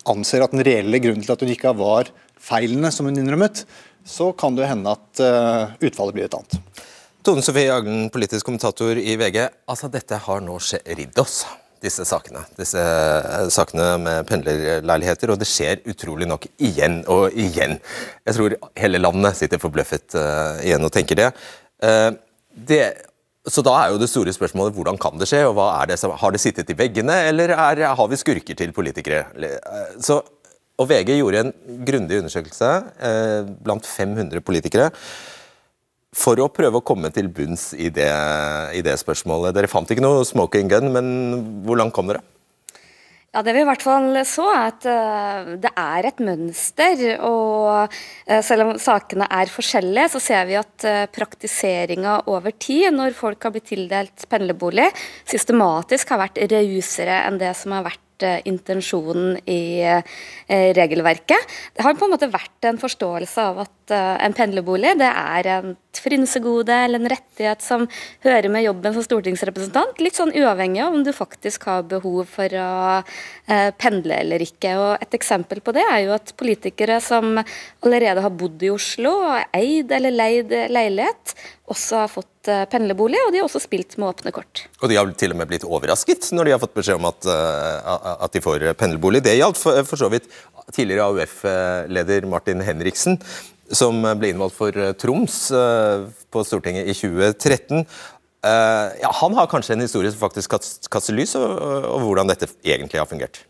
anser at den reelle grunnen til at hun gikk av var feilene som hun innrømmet, så kan det hende at eh, utfallet blir et annet. Tone Sofie Aglen, politisk kommentator i VG. Altså, Dette har nå ridd oss disse sakene. Disse eh, sakene med pendlerleiligheter, og det skjer utrolig nok igjen og igjen. Jeg tror hele landet sitter forbløffet uh, igjen og tenker det. Uh, det. Så da er jo det store spørsmålet hvordan kan det skje, og hva er det som, har det sittet i veggene, eller er, har vi skurker til politikere? Så, og VG gjorde en grundig undersøkelse uh, blant 500 politikere for å prøve å komme til bunns i det, i det, spørsmålet. Dere fant ikke noe smoking gun, men hvor langt kom dere? Ja, Det vi i hvert fall så, er at uh, det er et mønster. Og uh, selv om sakene er forskjellige, så ser vi at uh, praktiseringa over tid, når folk har blitt tildelt pendlerbolig, systematisk har vært rausere enn det som har vært intensjonen i regelverket. Det har på en måte vært en forståelse av at en pendlerbolig det er en frynsegode eller en rettighet som hører med jobben som stortingsrepresentant, litt sånn uavhengig av om du faktisk har behov for å eh, pendle eller ikke. Og Et eksempel på det er jo at politikere som allerede har bodd i Oslo, eid eller leid leilighet, også har fått eh, pendlerbolig, og de har også spilt med åpne kort. Og de har til og med blitt overrasket når de har fått beskjed om at, uh, at de får pendlerbolig. Det gjaldt for, for så vidt tidligere AUF-leder Martin Henriksen som ble innvalgt for eh, Troms eh, på Stortinget i 2013. Eh, ja, han har kanskje en historie som faktisk kaster lys over hvordan dette egentlig har fungert?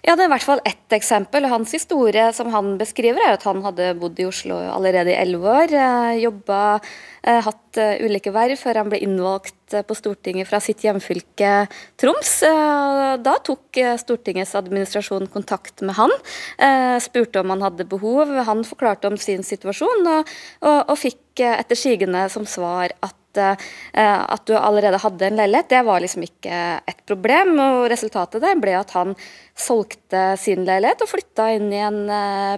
Ja, Det er i hvert fall ett eksempel. Hans historie som han beskriver, er at han hadde bodd i Oslo allerede i elleve år. Jobba, hatt ulike verv før han ble innvalgt på Stortinget fra sitt hjemfylke Troms. Da tok Stortingets administrasjon kontakt med han, spurte om han hadde behov. Han forklarte om sin situasjon, og, og, og fikk etter sigende som svar at at du allerede hadde en leilighet, det var liksom ikke et problem. og Resultatet der ble at han solgte sin leilighet og flytta inn i en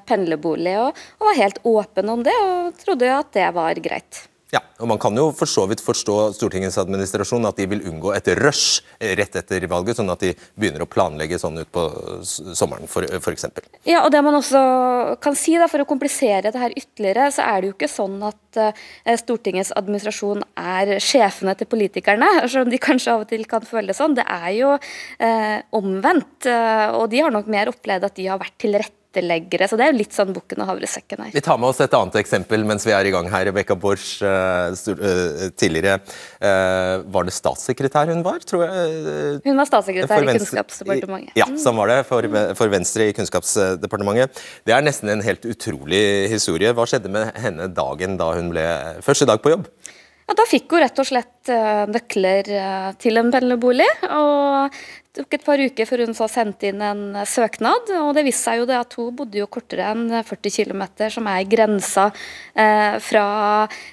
pendlerbolig. Og, og var helt åpen om det, og trodde at det var greit. Ja, og Man kan jo for så vidt forstå Stortingets administrasjon at de vil unngå et rush rett etter valget, sånn at de begynner å planlegge sånn ut på sommeren f.eks. Ja, og det man også kan si da, For å komplisere det her ytterligere, så er det jo ikke sånn at uh, Stortingets administrasjon er sjefene til politikerne, selv om de kanskje av og til kan føle det sånn. Det er jo uh, omvendt, uh, og de har nok mer opplevd at de har vært til rette tilretteleggere. Så det er jo litt sånn bukken og havresekken her. Vi tar med oss et annet eksempel mens vi er i gang her. Rebekka Borch, tidligere var det statssekretær hun var, tror jeg? Hun var statssekretær i Kunnskapsdepartementet. Ja, sånn var det for, for Venstre i Kunnskapsdepartementet. Det er nesten en helt utrolig historie. Hva skjedde med henne dagen da hun ble første dag på jobb? Ja, Da fikk hun rett og slett nøkler til en pendlerbolig. og det tok et par uker før hun så sendte inn en søknad. og Det viste seg jo det at hun bodde jo kortere enn 40 km, som er grensa eh, fra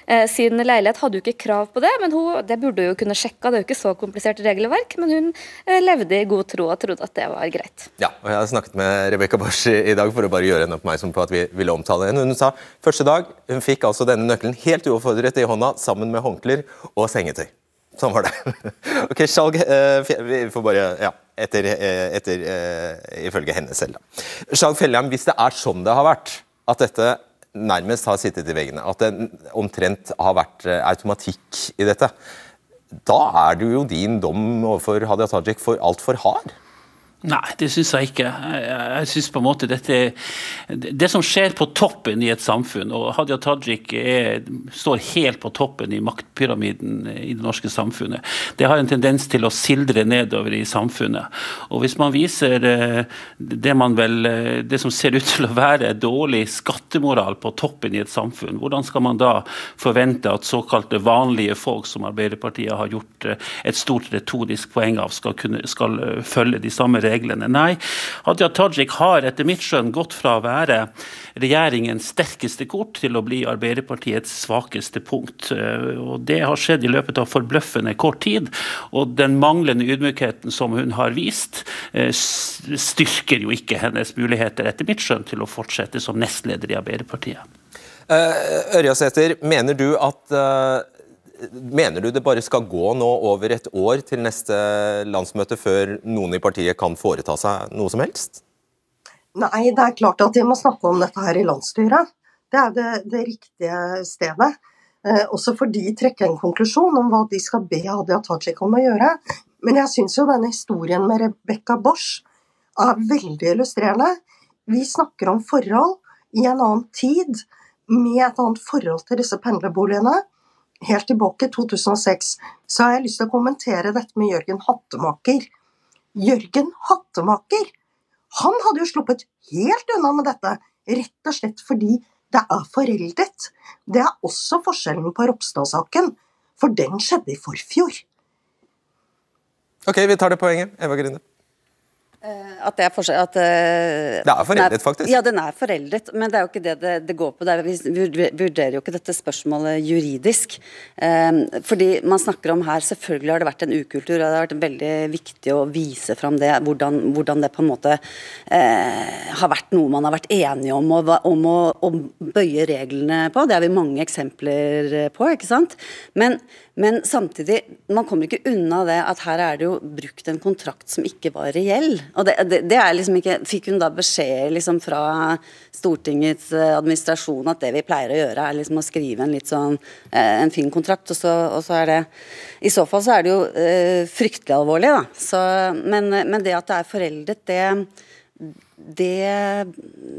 eh, sin leilighet. Hadde jo ikke krav på det, men hun, det burde hun jo kunne sjekka. Det er jo ikke så komplisert regelverk, men hun eh, levde i god tro og trodde at det var greit. Ja, og Jeg har snakket med Rebekka Bosch i dag for å bare gjøre henne oppmerksom på at vi ville omtale henne. Hun sa første dag hun fikk altså denne nøkkelen helt uoppfordret i hånda sammen med håndklær og sengetøy. Sånn var det. ok, Skjalg uh, Vi får bare Ja, etter, uh, etter uh, ifølge henne selv, da. Skjalg Fjellheim, hvis det er sånn det har vært, at dette nærmest har sittet i veggene, at det omtrent har vært automatikk i dette, da er det jo din dom overfor Hadia Tajik for altfor hard? Nei, det syns jeg ikke. Jeg, synes på en måte dette Det som skjer på toppen i et samfunn, og Hadia Tajik er, står helt på toppen i maktpyramiden i det norske samfunnet, det har en tendens til å sildre nedover i samfunnet. Og hvis man viser eh, det man vel eh, det som ser ut til å være dårlig skattemoral på toppen i et samfunn, hvordan skal man da forvente at såkalte vanlige folk, som Arbeiderpartiet har gjort eh, et stort retorisk poeng av, skal, kunne, skal følge de samme reglene? Reglene. Nei, Hadia Tajik har etter mitt skjønn gått fra å være regjeringens sterkeste kort til å bli Arbeiderpartiets svakeste punkt. Eh, og Det har skjedd i løpet av forbløffende kort tid. Og den manglende ydmykheten som hun har vist, eh, styrker jo ikke hennes muligheter, etter mitt skjønn, til å fortsette som nestleder i Arbeiderpartiet. Uh, Ørjasæter, mener du at Mener du det bare skal gå nå over et år til neste landsmøte før noen i partiet kan foreta seg noe som helst? Nei, det er klart at de må snakke om dette her i landsstyret. Det er det, det riktige stedet. Eh, også for de trekker en konklusjon om hva de skal be Hadia Tajik om å gjøre. Men jeg syns jo denne historien med Rebekka Bosch er veldig illustrerende. Vi snakker om forhold i en annen tid, med et annet forhold til disse pendlerboligene helt tilbake i 2006, så har jeg lyst til å kommentere dette med Jørgen Hattemaker. Jørgen Hattemaker han hadde jo sluppet helt unna med dette, rett og slett fordi det er foreldet. Det er også forskjellen på Ropstad-saken, for den skjedde i forfjor. Ok, vi tar det poenget. Eva Grinde. Eh, at det er forskjell at, uh, Det er foreldet, faktisk. Ja, den er foreldet, men det er jo ikke det det, det går på. Er, vi vurderer jo ikke dette spørsmålet juridisk. Um, fordi man snakker om her, selvfølgelig har det vært en ukultur, og det har vært veldig viktig å vise fram det, hvordan, hvordan det på en måte uh, har vært noe man har vært enige om, og, om å, å, bøye reglene på. Det har vi mange eksempler på, ikke sant. Men, men samtidig, man kommer ikke unna det at her er det jo brukt en kontrakt som ikke var reell. Og det, det, det er liksom ikke, Fikk hun da beskjed liksom fra Stortingets eh, administrasjon at det vi pleier å gjøre, er liksom å skrive en litt sånn eh, en fin kontrakt, og så, og så er det I så fall så er det jo eh, fryktelig alvorlig, da. Så, men, men det at det er foreldet, det det,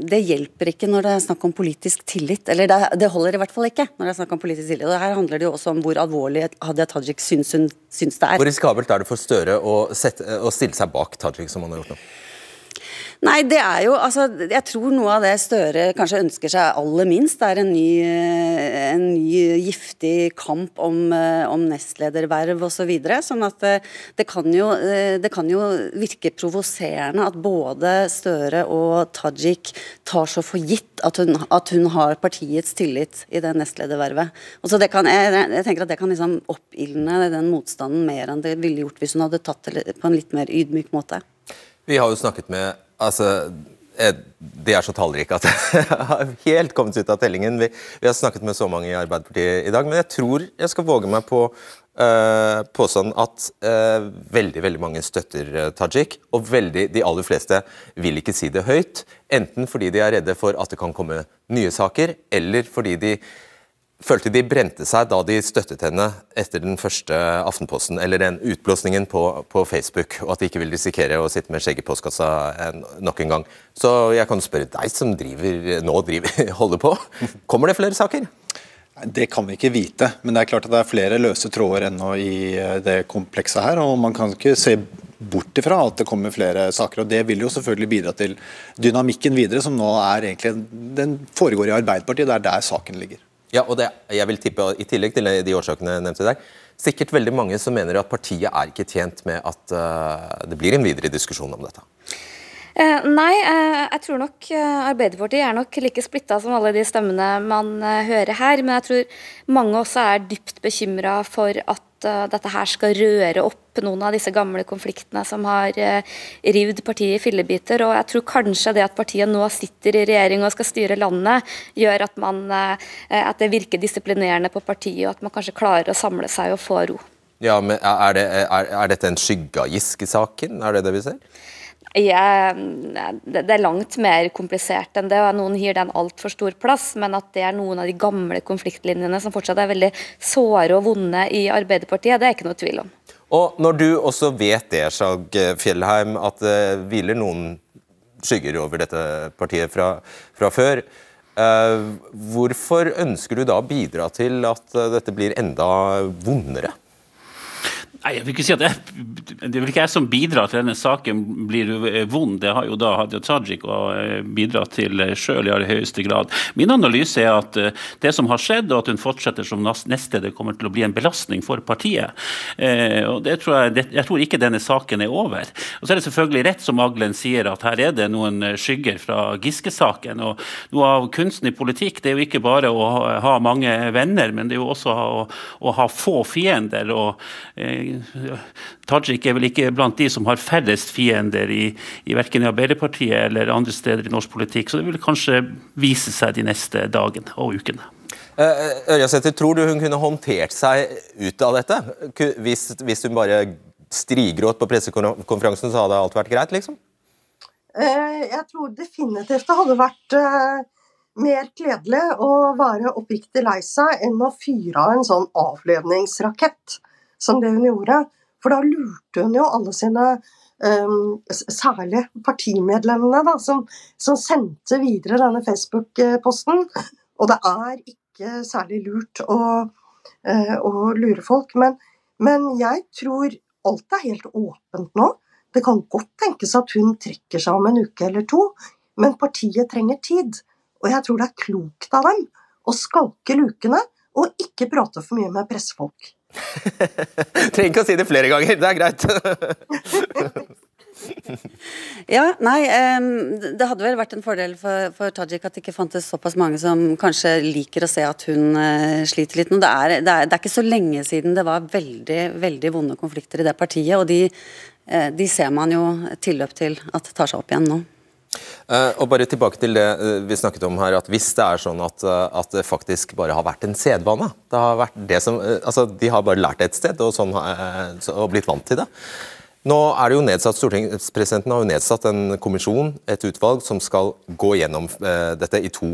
det, hjelper ikke når det er snakk om politisk tillit. Eller det, det, holder i hvert fall ikke når det er snakk om politisk tillit. Og Her handler det jo også om hvor alvorlig Hadia Tajik syns, syns det er. Hvor risikabelt er det for Støre å, sette, å stille seg bak Tajik, som han har gjort nå? Nei, det er jo altså Jeg tror noe av det Støre kanskje ønsker seg aller minst, er en ny, en ny giftig kamp om, om nestlederverv osv. Sånn at det, det, kan jo, det kan jo virke provoserende at både Støre og Tajik tar så for gitt at hun, at hun har partiets tillit i det nestledervervet. Og det kan, jeg, jeg tenker at det kan liksom oppildne den motstanden mer enn det ville gjort hvis hun hadde tatt det på en litt mer ydmyk måte. Vi har jo snakket med Altså, de er så tallrike at jeg har helt kommet ut av tellingen. Vi, vi, har snakket med så mange i Arbeiderpartiet i dag, men jeg tror jeg skal våge meg på uh, påstanden at uh, veldig veldig mange støtter uh, Tajik. Og veldig, de aller fleste vil ikke si det høyt. Enten fordi de er redde for at det kan komme nye saker, eller fordi de følte de brente seg da de støttet henne etter den første Aftenposten, eller den utblåsningen på, på, Facebook, og at de ikke vil risikere å sitte med skjegget i postkassa nok en gang. Så jeg kan spørre deg som driver, nå driver, holder på. Kommer det flere saker? Det kan vi ikke vite, men det er klart at det er flere løse tråder ennå i eh, det komplekset her. og Man kan ikke se bort ifra at det kommer flere saker. og Det vil jo selvfølgelig bidra til dynamikken videre, som nå er egentlig, den foregår i Arbeiderpartiet. Det er der saken ligger. Ja, og det, jeg vil tippe, I tillegg til de årsakene jeg nevnte der, sikkert veldig mange som mener at partiet er ikke tjent med at uh, det blir en videre diskusjon om dette. Eh, nei, eh, jeg tror nok eh, Arbeiderpartiet er nok like splitta som alle de stemmene man hører her. Men jeg tror mange også er dypt bekymra for at dette her skal røre opp noen av disse gamle konfliktene som har rivd partiet i fillebiter. Og jeg tror kanskje det at partiet nå sitter i regjering og skal styre landet, gjør at, man, at det virker disiplinerende på partiet, og at man kanskje klarer å samle seg og få ro. Ja, men Er, det, er, er dette en skygge av Giske-saken? Er det det vi ser? Jeg, det er langt mer komplisert enn det. og Noen gir den altfor stor plass, men at det er noen av de gamle konfliktlinjene som fortsatt er veldig såre og vonde i Arbeiderpartiet, det er ikke noe tvil om. Og Når du også vet det, Skjalg Fjellheim, at det hviler noen skygger over dette partiet fra, fra før, eh, hvorfor ønsker du da å bidra til at dette blir enda vondere? Nei, jeg vil ikke si at jeg, Det er vel ikke jeg som bidrar til denne saken blir vond. Det har jo da Hadia Tajik eh, bidratt til sjøl i aller høyeste grad. Min analyse er at eh, det som har skjedd, og at hun fortsetter som nestleder, kommer til å bli en belastning for partiet. Eh, og det tror jeg, jeg tror ikke denne saken er over. Og Så er det selvfølgelig rett som Aglen sier, at her er det noen skygger fra Giske-saken. og Noe av kunsten i politikk det er jo ikke bare å ha mange venner, men det er jo også å, å ha få fiender. og Tajik er vel ikke blant de som har færrest fiender i, i verken i Arbeiderpartiet eller andre steder i norsk politikk, så det vil kanskje vise seg de neste dagene og ukene. Eh, eh, Ørjasæter, tror du hun kunne håndtert seg ut av dette? Hvis, hvis hun bare strigråt på pressekonferansen, så hadde alt vært greit, liksom? Eh, jeg tror definitivt det hadde vært mer kledelig å være oppriktig lei seg enn å fyre av en sånn avledningsrakett som det hun gjorde. For da lurte hun jo alle sine um, særlig partimedlemmene, da, som, som, sendte videre denne Facebook-posten. Og det er ikke særlig lurt å, uh, å lure folk. Men, men, jeg tror alt er helt åpent nå. Det kan godt tenkes at hun trekker seg om en uke eller to, men partiet trenger tid. Og jeg tror det er klokt av dem å skalke lukene og ikke prate for mye med pressefolk. Trenger ikke å si det flere ganger, det er greit. ja, nei, det hadde vel vært en fordel for, for, Tajik at det ikke fantes såpass mange som kanskje liker å se at hun uh, sliter litt nå. Det er, det, er, det er, ikke så lenge siden det var veldig, veldig vonde konflikter i det partiet, og de, uh, de ser man jo tilløp til at tar seg opp igjen nå. Uh, og bare tilbake til det uh, vi snakket om her, at Hvis det er sånn at, uh, at det faktisk bare har vært en sedvane det har vært det som, altså De har bare lært det et sted og, sånn, og blitt vant til det. Nå er det jo nedsatt, Stortingspresidenten har jo nedsatt en kommisjon, et utvalg, som skal gå gjennom dette i to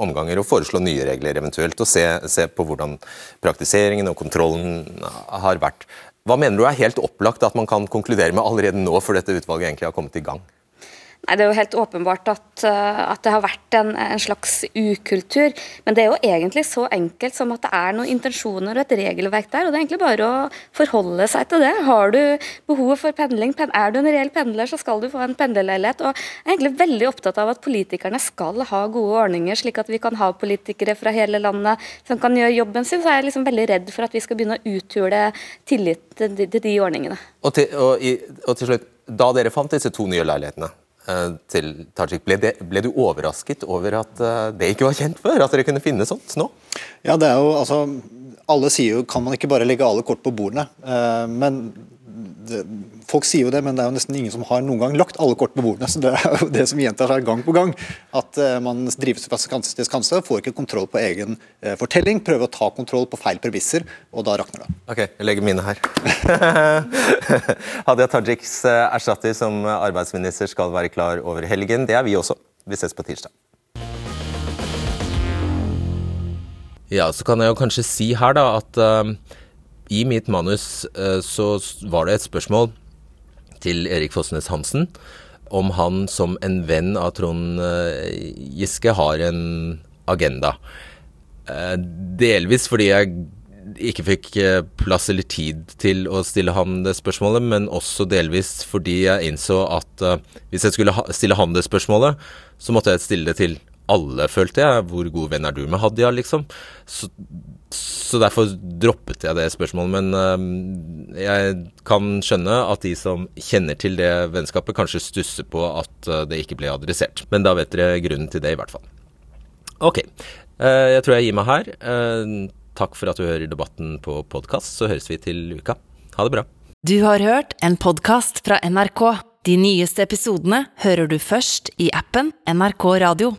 omganger og foreslå nye regler eventuelt. Og se, se på hvordan praktiseringen og kontrollen har vært. Hva mener du er helt opplagt at man kan konkludere med allerede nå, før dette utvalget egentlig har kommet i gang? Nei, Det er jo helt åpenbart at, eh, at det har vært en, en, slags ukultur. Men det er jo egentlig så enkelt som at det er noen intensjoner og et regelverk der. og Det er egentlig bare å forholde seg til det. Har du behovet for pendling, er du en reell pendler, så skal du få en pendlerleilighet. Og jeg er egentlig veldig opptatt av at politikerne skal ha gode ordninger, slik at vi kan ha politikere fra hele landet som kan gjøre jobben sin. Så er jeg liksom veldig redd for at vi skal begynne å uthule tillit til de, til de ordningene. Og til, og, og til slutt, da dere fant disse to nye leilighetene til Tajik. Ble, det, ble, du overrasket over at eh, det ikke var kjent før? At dere kunne finne sånt nå? Ja, det er jo, altså, Alle sier jo kan man ikke bare legge alle kort på bordene. Eh, men det, folk sier jo det, men det er jo nesten ingen som har noen gang lagt alle kort på bordene. så Det er jo det som gjentar seg gang på gang. At uh, man drives fra skanse til skanse, får ikke kontroll på egen uh, fortelling, prøver å ta kontroll på feil premisser, og da rakner det. Ok, jeg legger mine her. Hadia Tajiks uh, erstatter som arbeidsminister skal være klar over helgen. Det er vi også. Vi ses på tirsdag. Ja, så kan jeg jo kanskje si her da at uh, i mitt manus uh, så var det et spørsmål til Erik Fossnes Hansen om han som en venn av Trond uh, Giske har en agenda. delvis fordi jeg ikke fikk plass eller tid til å stille ham det spørsmålet, men også delvis fordi jeg innså at hvis jeg skulle stille ham det spørsmålet, så måtte jeg stille det til alle, følte jeg. Hvor god venn er du med Hadia, liksom? Så, så derfor droppet jeg det spørsmålet. Men uh, jeg kan skjønne at de som kjenner til det vennskapet, kanskje stusser på at uh, det ikke ble adressert. Men da vet dere grunnen til det, i hvert fall. Ok. Uh, jeg tror jeg gir meg her. takk for at du hører debatten på podkast. Så høres vi til uka. Ha det bra. Du har hørt en podkast fra NRK. De nyeste episodene hører du først i appen NRK Radio.